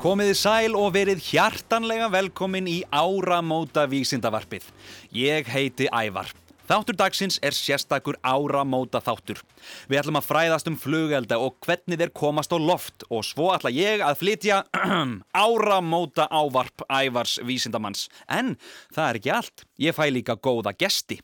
Komiði sæl og verið hjartanlega velkomin í áramóta vísindavarpið. Ég heiti Ævar. Þáttur dagsins er sérstakur áramóta þáttur. Við ætlum að fræðast um flugelda og hvernig þeir komast á loft og svo ætla ég að flytja áramóta ávarp Ævars vísindamanns. En það er ekki allt. Ég fæ líka góða gesti.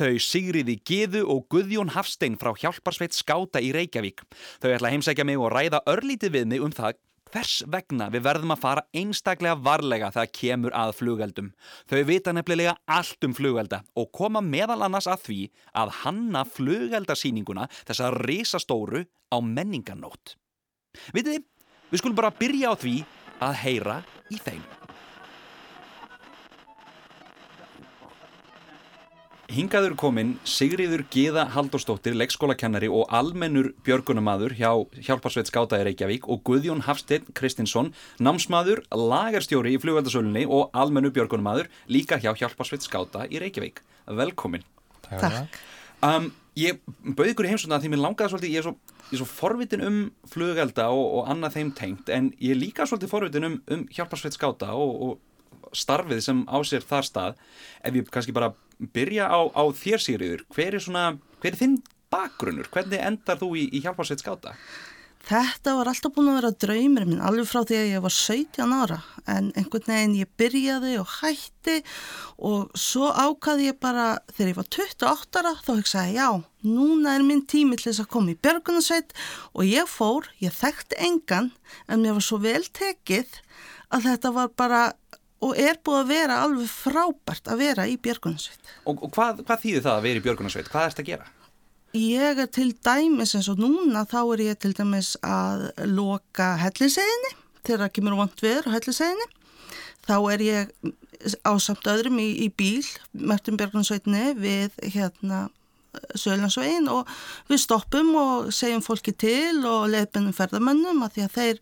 Þau Sigriði Giðu og Guðjón Hafstein frá Hjálparsveit Skáta í Reykjavík. Þau ætla að heimsækja mig og ræða örlítið við mig um það hvers vegna við verðum að fara einstaklega varlega þegar kemur að flugeldum. Þau vita nefnilega allt um flugelda og koma meðal annars að því að hanna flugeldasýninguna þessa risastóru á menningarnót. Vitið við skulum bara byrja á því að heyra í þeim. Hingaður komin Sigriður Gíða Haldurstóttir, leikskólakennari og almennur björgunamadur hjá Hjálparsveit Skáta í Reykjavík og Guðjón Hafstein Kristinsson, námsmaður, lagarstjóri í flugveldasölunni og almennur björgunamadur líka hjá Hjálparsveit Skáta í Reykjavík. Velkomin. Takk. Um, ég bauði ykkur í heimsuna því mér langaði svolítið, ég er svo, ég er svo forvitin um flugelda og, og annað þeim tengt en ég er líka svolítið forvitin um, um Hjálparsveit Skáta og, og starfið sem á sér þar stað ef ég kannski bara byrja á, á þér Sigriður, hver er svona hver er þinn bakgrunnur, hvernig endar þú í, í hjálparsveit skáta? Þetta var alltaf búin að vera draumir minn alveg frá því að ég var 17 ára. En einhvern veginn ég byrjaði og hætti og svo ákaði ég bara þegar ég var 28 ára þá hugsaði já, núna er minn tími til þess að koma í björgunarsveit. Og ég fór, ég þekkti engan en mér var svo vel tekið að þetta var bara og er búið að vera alveg frábært að vera í Björgunarsveit. Og, og hvað, hvað þýðir það að vera í Björgunarsveit? Hvað ert að gera? Ég er til dæmis eins og núna þá er ég til dæmis að loka helliseginni þegar það kemur vant viður á helliseginni. Þá er ég á samt öðrum í, í bíl, mertum Björgunarsveitni við hérna Söðlandsvegin og við stoppum og segjum fólki til og leifbennum ferðamönnum að því að þeir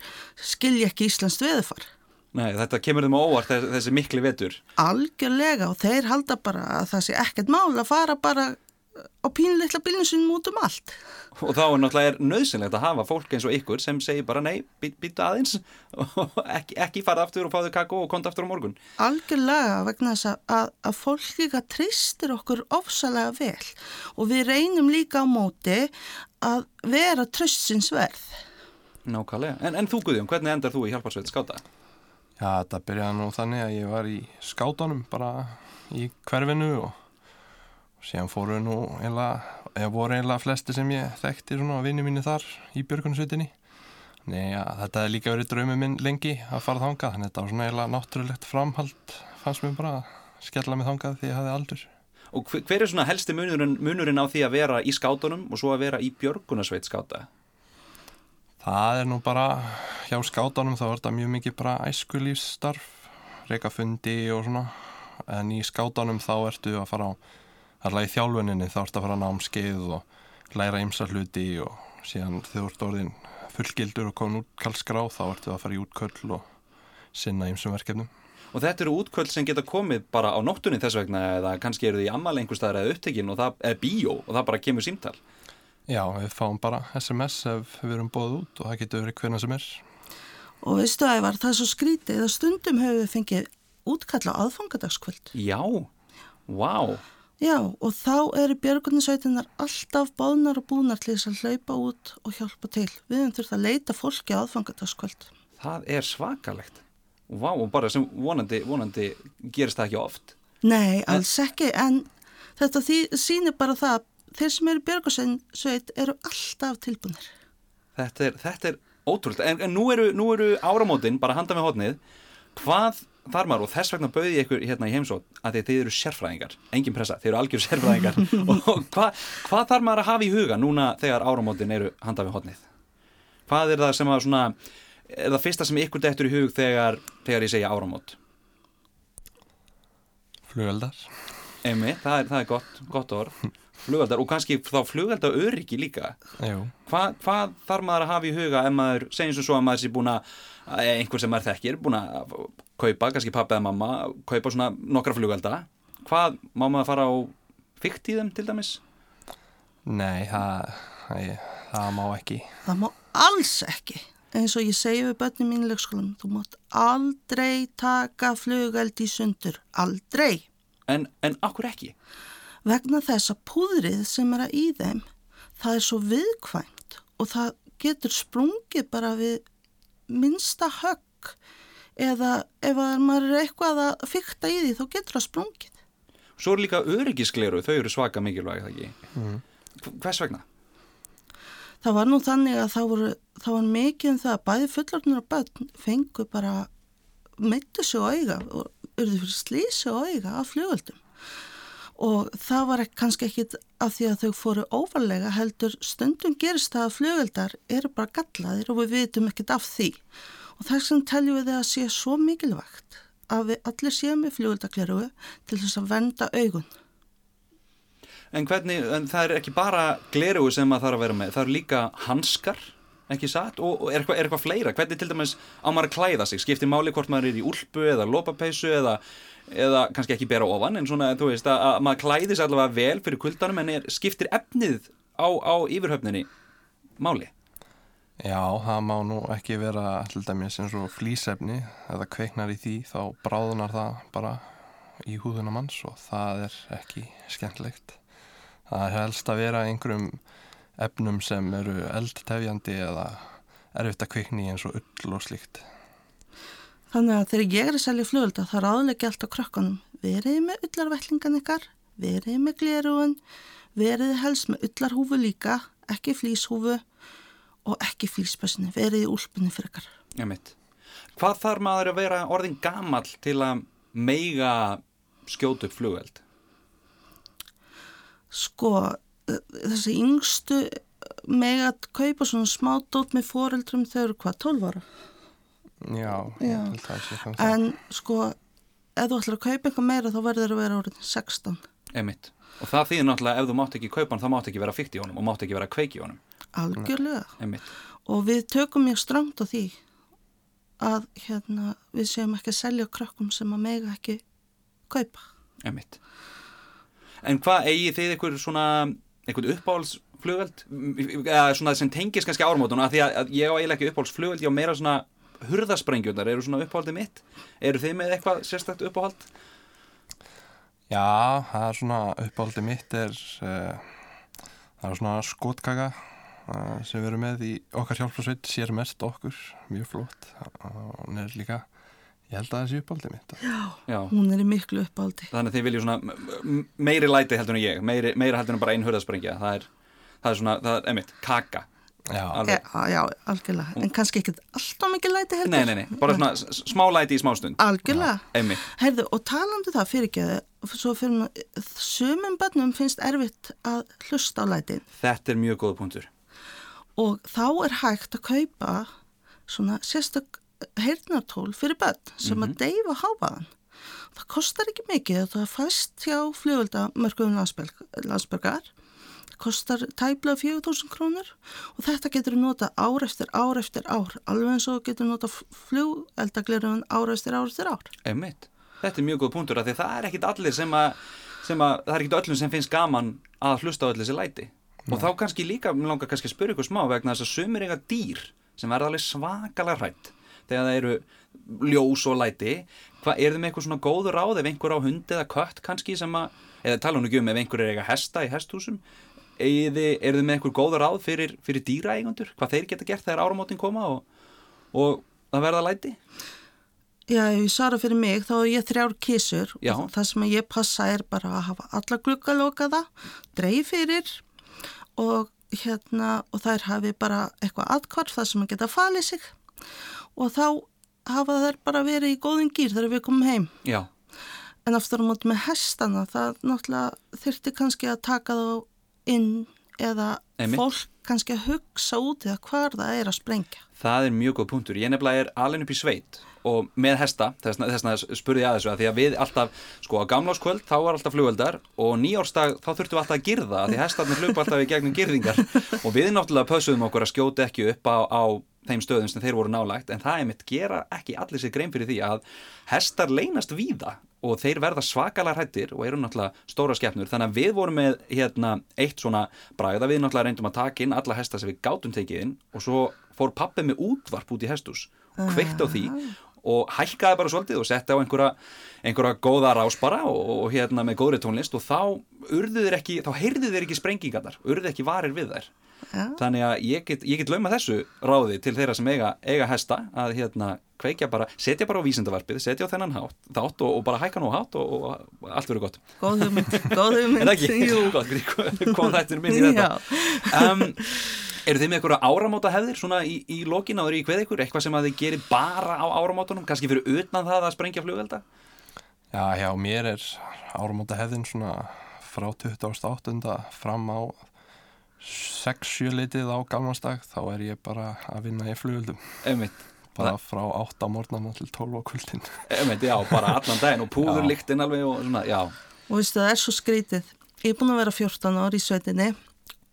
skilja ekki Íslands veðufar. Nei, þetta kemur þeim á óvart þessi mikli vetur. Algjörlega og þeir halda bara að það sé ekkert mál að fara bara á pínleikla bílinsunum út um allt. Og þá er náttúrulega nöðsynlegt að hafa fólk eins og ykkur sem segir bara nei, býta aðeins og ekki, ekki fara aftur og fáðu kakko og konta aftur á morgun. Algjörlega vegna þess að, að fólk líka tristir okkur ofsalega vel og við reynum líka á móti að vera tröstsins verð. Nákvæmlega. En, en þú Guðjón, hvernig endar þú í hjálparsveit skáta? Já, þetta byrjaði nú þannig að ég var í skátanum bara í hverfinu og síðan fóru nú eiginlega, eða voru eiginlega flesti sem ég þekkti svona að vinni mínu þar í björgunsvitinni. Nei, ja, þetta hefði líka verið draumið minn lengi að fara þangað, þannig að þetta var svona eiginlega náttúrulegt framhald fannst mér bara að skella mig þangað því ég hafði aldur. Og hver er svona helsti munurinn, munurinn á því að vera í skátunum og svo að vera í björgunarsveit skáta? Það er nú bara, hjá skátanum þá er þetta mjög mikið bara æskulífsstarf, reykafundi og svona, en í skátanum þá ertu að fara á, allavega í þjálfuninni þá ertu að fara að ná um skeið og læra ymsa hluti og síðan þegar þú ert orðin fullgildur og komin út kallskrá þá ertu að fara í útköll og sinna ymsum verkefnum. Og þetta eru útköll sem geta komið bara á nóttunni þess vegna eða kannski eru þið í ammali einhverstaðar eða upptekinn og það er bíó og það bara kemur símtal. Já, við fáum bara SMS ef við erum bóðið út og það getur verið hverna sem er. Og veistu ævar, það er svo skrítið að stundum hefur við fengið útkalla aðfangadagskvöld. Já, wow. Já, og þá eru björgunarsveitinar alltaf báðnar og búnar til þess að hlaupa út og hjálpa til. Við höfum þurft að leita fólki aðfangadagskvöld. Það er svakalegt. Vá, wow, og bara sem vonandi, vonandi gerist það ekki oft. Nei, alls en... ekki, en þetta sýnir bara það að þeir sem eru björgarsveit eru alltaf tilbúinir. Þetta er, þetta er ótrúlega, en, en nú eru, eru áramótin bara handa með hodnið, hvað þar maður og þess vegna bauði ég ykkur hérna í heimsótt að þið eru sérfræðingar, engin pressa, þið eru algjör sérfræðingar og hvað hva þarf maður að hafa í huga núna þegar áramótin eru handa með hodnið? Hvað er það sem að svona, er það fyrsta sem ykkur dettur í hug þegar, þegar ég segja áramót? Flugveldar. Emi, það er, það er gott, gott orð flugaldar og kannski þá flugaldar öryggi líka Hva, hvað þarf maður að hafa í huga ef maður, segjum svo að maður sé búin að einhver sem maður þekkir, búin að kaupa, kannski pappa eða mamma kaupa svona nokkra flugaldar hvað má maður fara á fyrkt í þeim til dæmis? Nei, það, það má ekki Það má alls ekki eins og ég segi við börnum mínu leikskólanum, þú mátt aldrei taka flugeld í sundur, aldrei. En, en akkur ekki? Vegna þess að púðrið sem er að í þeim, það er svo viðkvæmt og það getur sprungið bara við minnsta högg eða ef að maður er eitthvað að fykta í því þá getur það sprungið. Svo er líka öryggiskleru, þau eru svaka mikilvæg, það ekki? Hvers vegna? Það var nú þannig að það, voru, það var mikið um það að bæði fullorðnir og börn fengu bara meittu sig á auga og urðu fyrir slísi á auga af flugöldum. Og það var ekki, kannski ekkit af því að þau fóru óvarlega heldur stundum gerist það að flugöldar eru bara gallaðir og við vitum ekkit af því. Og þess vegna teljum við það að sé svo mikilvægt að við allir séum með flugöldakleru til þess að venda augun. En hvernig, en það er ekki bara glerugu sem maður þarf að vera með, það eru líka hanskar, ekki satt, og, og er, eitthvað, eitthvað fleira. Hvernig til dæmis á maður að klæða sig? Skiptir máli hvort maður er í úlpu eða lópapeisu eða, eða kannski ekki bera ofan, en svona, þú veist, að, að maður klæði sig allavega vel fyrir kuldanum, en er, skiptir efnið á, á yfirhöfninni máli? Já, það má nú ekki vera alltaf dæmis eins og flýsefni, ef það kveiknar í því þá bráðunar það bara í húðuna manns og það er ekki skemmtilegt. Það helst að vera einhverjum efnum sem eru eldtefjandi eða erfitt að kvikni eins og ull og slíkt. Þannig að þegar ég er að selja flugölda þá ráðlega allt á krökkunum. Veriði með ullarvellingan ykkar, veriði með glerúin, veriði helst með ullarhúfu líka, ekki flýshúfu og ekki flýspessinni, veriði úlpunni fyrir ykkar. Já, mitt. Hvað þarf maður að vera orðin gamall til að meiga skjótu upp flugveld? Sko, þessi yngstu með að kaupa svona smá dót með foreldrum þau eru hvað, 12 ára? Já, Já. ég held það sé þannig. En sko, ef þú ætlar að kaupa eitthvað meira þá verður það að vera orðin 16. Emitt. Og það þýðir náttúrulega ef þú mátt ekki kaupa hann þá mátt ekki vera fyrt í honum og mátt ekki vera kveiki í honum. Algjörlega. Emitt. Og við tökum mjög strangt á því að hérna, við séum ekki að selja krökkum sem að mega ekki kaupa. Emitt. En hvað eigið þið einhver svona, einhvern uppáhaldsflugveld? Eða svona sem tengis kannski ármótuna? Því að, ég á eiginlega ekki uppáhaldsflugveld, ég á meira svona hurðasprengjundar, eru svona uppáhaldið mitt? Eru þið með eitthvað sérstakt uppáhald? Já, það er svona uppáldið mitt er uh, það er svona skotkaka uh, sem við erum með í okkar hjálpsveit sér mest okkur, mjög flott og er líka ég held að það sé uppáldið mitt Já. Hún er í miklu uppáldi. Þannig að þið viljið svona meiri læti heldur en ég, meiri, meiri heldur en bara einn hurðasprengja. Það er, það er svona, það er, emitt, kaka. Já, Alveg. Já, já, algjörlega. En kannski ekkert alltaf mikið læti heldur. Nei, nei, nei, bara svona smá læti í smá stund. Algjörlega. Emitt. Heyrðu, og talandi það fyrirgeðu, svo fyrir maður, sumum börnum finnst erfitt að hlusta á lætin Þetta er mjög góða punktur. og þá er hægt að kaupa svona sérstök heyrnartól fyrir börn sem að deyfa háfaðan. Það kostar ekki mikið, það fæst hjá fljóðvöldamörkuðum landsbergar, kostar tæplega 4.000 krónur og þetta getur nota ár eftir ár eftir ár, alveg eins og getur nota fljóðeldaglerun ár eftir ár eftir ár. Emitt. Þetta er mjög góð punktur af því það er ekkit allir sem að, sem að, það er ekkit öllum sem finnst gaman að hlusta á allir þessi læti. Og þá kannski líka, mér langar kannski að spyrja ykkur smá vegna þess að sumir eiga dýr sem verða alveg svakalega hrætt þegar það eru ljós og læti. Hvað, er þið með eitthvað svona góður ráð ef einhver á hundi eða kött kannski sem að, eða tala nú ekki um ef einhver er eiga hesta í hesthúsum, er þið með eitthvað góður ráð fyrir, fyrir dýraeigundur? Hvað þeir geta gert þegar áramótin koma og, og það verða læti? Já, ég svara fyrir mig, þá ég þrjár kísur Já. og það sem ég passa er bara að hafa alla gluggalokaða, dreif fyrir og hérna og þær hafi bara eitthvað atkvarf það sem að geta falið sig og þá hafa þær bara verið í góðin gýr þegar við komum heim. Já, En aftur á móti með hestana, það náttúrulega þyrfti kannski að taka þá inn eða Einmitt. fólk kannski að hugsa út eða hvar það er að sprengja. Það er mjög góð punktur. Ég nefnilega er alveg upp í sveit og með hesta, þess vegna spurði ég að þessu að því að við alltaf, sko á gamláskvöld þá var alltaf flugveldar og nýjárstag þá þurftum við alltaf að girða að því hestarnir hlupa alltaf í gegnum girðingar og við náttúrulega pössuðum okkur að skjóta ekki upp á, á þeim stöðum sem þeir voru nálægt en það er mitt gera ekki allir sér grein fyrir því að hestar leynast víða og þeir verða svakalega hrættir og eru náttúrulega stóra skeppnur þannig að við vorum með hérna, eitt svona bræða. Við náttúrulega reyndum að taka inn alla hesta sem við gátum tekið inn og svo fór pappið með útvarp út í hestus og kveikt á því og hækkaði bara svolítið og setti á einhverja, einhverja góða rás bara og, og hérna með góðri tónlist og þá ekki, þá heyrðu þeir ekki sprengingarnar, urðu ekki varir við þær Já. þannig að ég get, ég get lauma þessu ráði til þeirra sem eiga, eiga hesta að hérna kveikja bara, setja bara á vísindavarpið setja á þennan hátt, þátt og, og bara hækka nú hátt og, og allt verður gott Góð hugmynd, góð hugmynd. en ekki, Jú. gott, kom þættir minn í þetta Já. um, eru þið með eitthvað áramóta hefðir svona í, í lokin áður í hvað ykkur, eitthvað sem að þið gerir bara á áramótunum, kannski fyrir utan það að sprengja flugelda Já, hjá mér er áramóta hefðin svona frá 28. fram á 6-7 litið á gamlanstag þá er ég bara að vinna í flugöldum einmitt, bara frá 8 morgnana til 12 á kvöldin einmitt, já, bara allan daginn og púður Já. líktinn alveg og svona, já Og veistu, það er svo skrítið. Ég er búin að vera 14 ár í sveitinni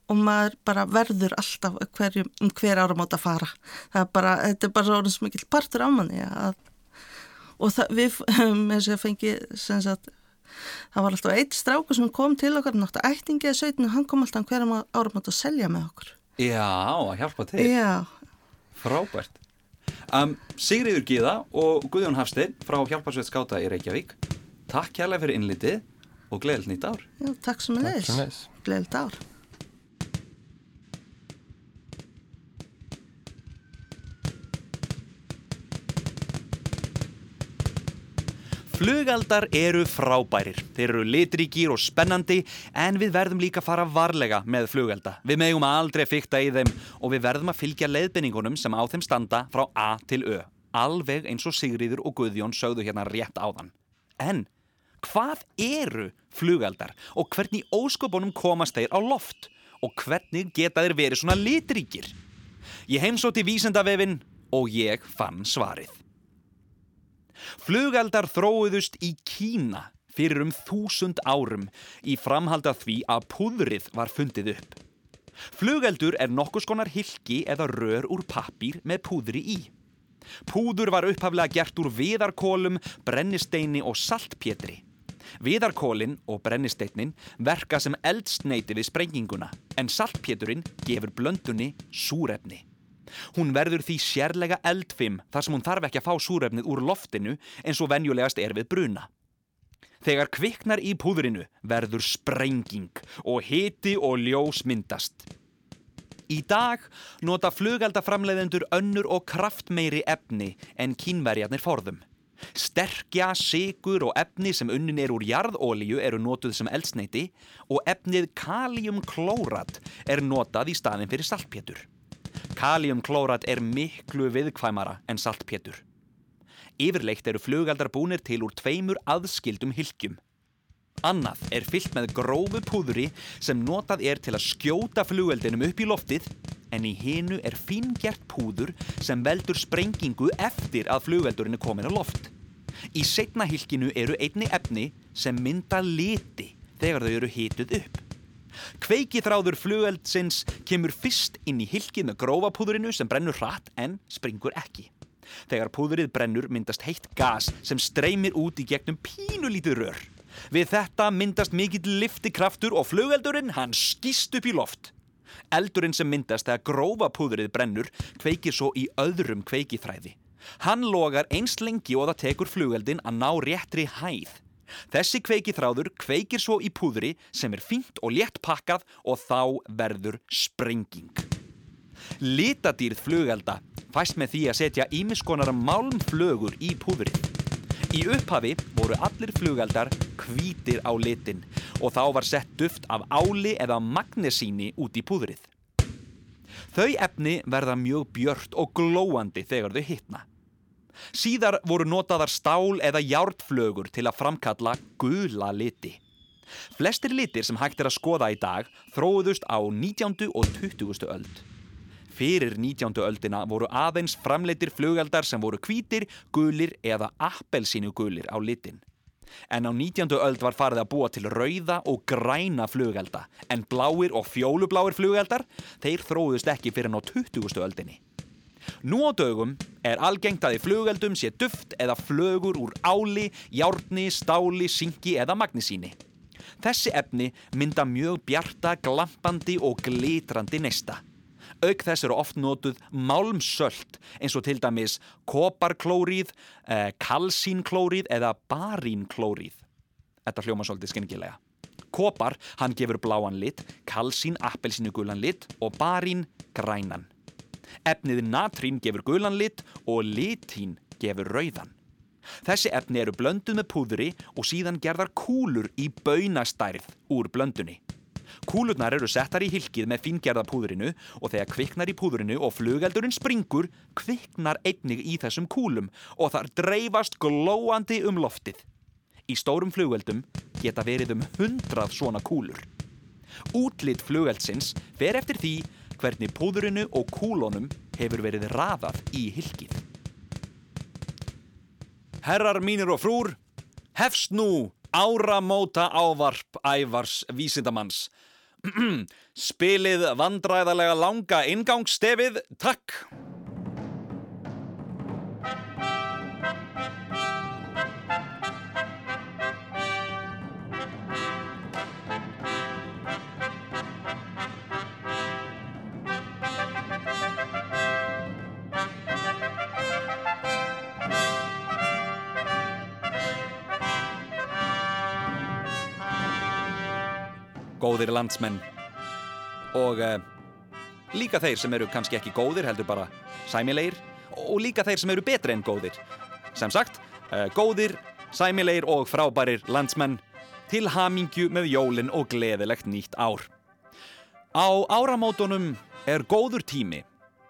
og maður bara verður alltaf hverjum, um hver áramót að fara. Það er bara, þetta er bara orðin svo mikill partur á manni að, og það, við, með þess að fengi, sem sagt, það var alltaf eitt strákur sem kom til okkar, náttúrulega ættingi að sveitinu, hann kom alltaf um hverjum áramót að selja með okkur. Já, að hjálpa til, Já, frábært um, Sigriður Gíða og Guðjón Hafstein frá Hjálparsveit Skáta í Reykjavík Takk kærlega fyrir innlitið og gleðilt nýtt ár já, takk sem er sömuleiðis. Gleðilt ár. Flugaldar eru frábærir, þeir eru litríkir og spennandi en við verðum líka að fara varlega með flugelda. Við megum aldrei fykta í þeim og við verðum að fylgja leiðbendingunum sem á þeim standa frá A til Ö. Alveg eins og Sigriður og Guðjón sögðu hérna rétt áðan. En hvað eru flugaldar og hvernig ósköpunum komast þeir á loft og hvernig geta þeir verið svona litríkir? Ég heimsótti vísendavefin og ég fann svarið. Flugaldar þróuðust í Kína fyrir um þúsund árum í framhald af því að púðrið var fundið upp. Flugeldur er nokkus konar hilki eða rör úr pappír með púðri í. Púður var upphaflega gert úr viðarkólum, brennisteini og saltpétri. Viðarkólin og brennisteinin verka sem eldsneiti við sprenginguna en saltpéturinn gefur blöndunni súrefni. Hún verður því sérlega eldfim þar sem hún þarf ekki að fá súrefnið úr loftinu eins og venjulegast er við bruna. Þegar kviknar í púðrinu verður sprenging og hiti og ljós myndast. Í dag nota flugaldaframleiðendur önnur og kraftmeiri efni en kínverjarnir forðum. Sterkja, sigur og efni sem unnin er úr jarðólíu eru notuð sem eldsneiti og efnið kaliumklórat er notað í staðin fyrir saltpétur. Kaliumklórat er miklu viðkvæmara en saltpétur. Yfirleitt eru flugaldar búnir til úr tveimur aðskildum hylgjum. Annað er fyllt með grófu púðuri sem notað er til að skjóta flugeldinum upp í loftið en í hinu er fíngert púður sem veldur sprengingu eftir að flugeldurinn er komin á loft. Í setna hylkinu eru einni efni sem mynda liti þegar þau eru hituð upp. Kveikiþráður flugeldsins kemur fyrst inn í hylkið með grófa púðurinu sem brennur hratt en springur ekki. Þegar púðurið brennur myndast heitt gas sem streymir út í gegnum pínulítið rör. Við þetta myndast mikill liftikraftur og flugeldurinn hann skýst upp í loft. Eldurinn sem myndast þegar grófa púðurið brennur kveikir svo í öðrum kveikithræði. Hann logar eins lengi og það tekur flugeldin að ná réttri hæð. Þessi kveikithráður kveikir svo í púðri sem er fínt og létt pakkað og þá verður sprenging. Litadýrð flugelda fæst með því að setja ímiskonar málmflögur í púðrið. Í upphafi voru allir flugeldar hvítir á litin og þá var sett duft af áli eða magnesíni út í púðrið. Þau efni verða mjög björt og glóandi þegar þau hitna. Síðar voru notaðar stál eða járnflögur til að framkalla gula liti. Flestir litir sem hægt er að skoða í dag þróuðust á 19. og 20. öld. Fyrir 19. öldina voru aðeins framleitir flugeldar sem voru hvítir, gulir eða appelsínu gulir á litin. En á 19. öld var farið að búa til rauða og græna flugelda, en bláir og fjólubláir flugeldar, þeir þróðust ekki fyrir á 20. öldinni. Nú á dögum er algengt að í flugeldum sé duft eða flögur úr áli, járni, stáli, syngi eða magnísíni. Þessi efni mynda mjög bjarta, glampandi og glitrandi neista. Auk þess eru oft notuð málmsöld eins og til dæmis koparklóríð, eh, kalsínklóríð eða barínklóríð. Þetta hljóma svolítið skengilega. Kopar, hann gefur bláan lit, kalsín appelsínu gulan lit og barín grænan. Efnið natrín gefur gulan lit og litín gefur rauðan. Þessi efni eru blönduð með púðri og síðan gerðar kúlur í baunastærð úr blöndunni. Kúlurnar eru settar í hilkið með fingerða púðrinu og þegar kviknar í púðrinu og flugeldurinn springur, kviknar einnig í þessum kúlum og þar dreifast glóandi um loftið. Í stórum flugeldum geta verið um hundrað svona kúlur. Útlitt flugeldsins fer eftir því hvernig púðrinu og kúlunum hefur verið raðað í hilkið. Herrar mínir og frúr, hefst nú áramóta ávarp ævars vísindamanns. Spilið vandræðarlega langa ingangsstefið, takk! Góðir landsmenn og uh, líka þeir sem eru kannski ekki góðir heldur bara sæmilegir og líka þeir sem eru betri en góðir. Sem sagt, uh, góðir, sæmilegir og frábærir landsmenn til hamingju með jólin og gleðilegt nýtt ár. Á áramótunum er góður tími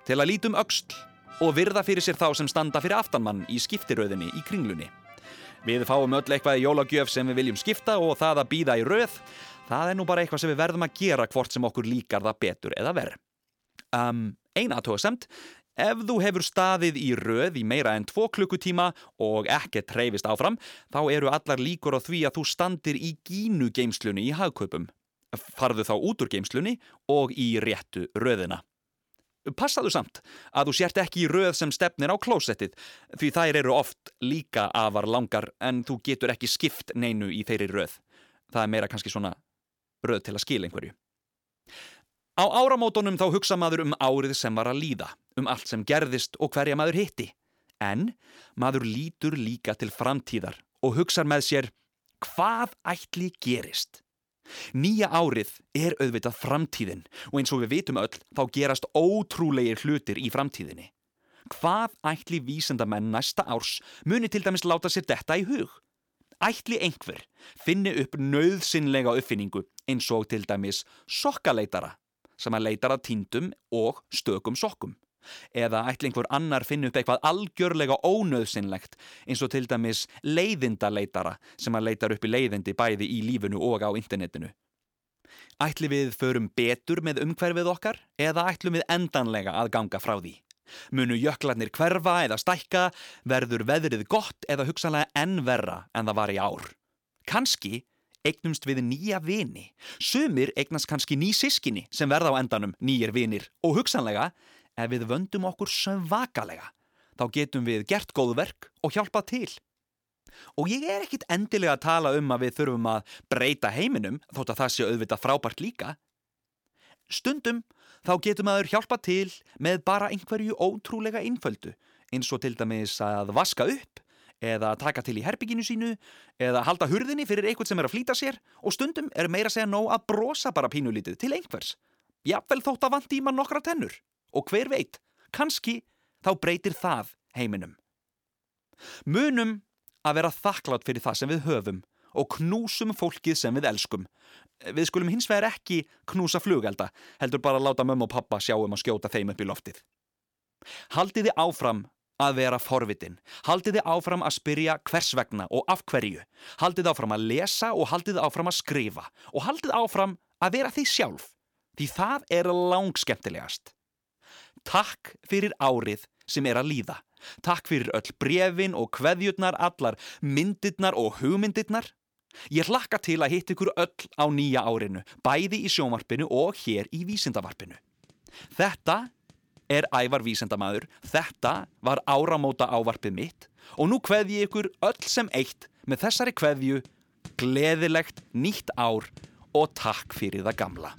til að lítum öxl og virða fyrir sér þá sem standa fyrir aftanmann í skiptiröðinni í kringlunni. Við fáum öll eitthvað í jólagjöf sem við viljum skipta og það að býða í röð Það er nú bara eitthvað sem við verðum að gera hvort sem okkur líkar það betur eða verð. Um, ein aðtóðasemt, ef þú hefur staðið í röð í meira en tvo klukkutíma og ekkert treyfist áfram, þá eru allar líkur á því að þú standir í gínu geimslunni í hagkaupum. Farðu þá út úr geimslunni og í réttu röðina. Passaðu samt að þú sért ekki í röð sem stefnir á klósettið því þær eru oft líka afar langar en þú getur ekki skipt neinu í þeirri röð. Það er meira kannski svona röð til að skila einhverju. Á áramótonum þá hugsa maður um árið sem var að líða, um allt sem gerðist og hverja maður hitti. En maður lítur líka til framtíðar og hugsa með sér hvað ætli gerist. Nýja árið er auðvitað framtíðin og eins og við vitum öll þá gerast ótrúlegir hlutir í framtíðinni. Hvað ætli vísendamenn næsta árs muni til dæmis láta sér detta í hug? Ætli einhver finni upp nöðsynlega uppfinningu eins og til dæmis sokkaleitara sem að leitara tíndum og stökum sokkum. Eða ætli einhver annar finni upp eitthvað algjörlega ónöðsynlegt eins og til dæmis leiðindaleitara sem að leitar upp í leiðindi bæði í lífunu og á internetinu. Ætli við förum betur með umhverfið okkar eða ætlum við endanlega að ganga frá því? Munu jöklarnir hverfa eða stækka, verður veðrið gott eða hugsanlega enn verra en það var í ár. Kanski eignumst við nýja vini. Sumir eignast kannski ný sískinni sem verða á endanum nýjir vinir og hugsanlega ef við vöndum okkur svakalega þá getum við gert góð verk og hjálpað til. Og ég er ekkit endilega að tala um að við þurfum að breyta heiminum þótt að það sé auðvitað frábært líka. Stundum þá getur maður hjálpa til með bara einhverju ótrúlega einföldu eins og til dæmis að vaska upp eða taka til í herbygginu sínu eða halda hurðinni fyrir eitthvað sem er að flýta sér og stundum er meira að segja nóg að brosa bara pínulítið til einhvers. Jafnvel þótt að vandi í mann nokkra tennur og hver veit, kannski þá breytir það heiminum. Munum að vera þakklátt fyrir það sem við höfum og knúsum fólkið sem við elskum Við skulum hins vegar ekki knúsa flugelda, heldur bara láta mömmu og pappa sjá um að skjóta þeim upp í loftið. Haldiði áfram að vera forvitin. Haldiði áfram að spyrja hvers vegna og af hverju. Haldiði áfram að lesa og haldiði áfram að skrifa. Og haldiði áfram að vera því sjálf. Því það er langskemtilegast. Takk fyrir árið sem er að líða. Takk fyrir öll brefin og kveðjurnar, allar myndirnar og hugmyndirnar. Ég hlakka til að hitt ykkur öll á nýja árinu, bæði í sjónvarpinu og hér í vísindavarpinu. Þetta er ævar vísendamaður, þetta var áramóta ávarpið mitt og nú kveði ég ykkur öll sem eitt með þessari kveðju, gleðilegt nýtt ár og takk fyrir það gamla.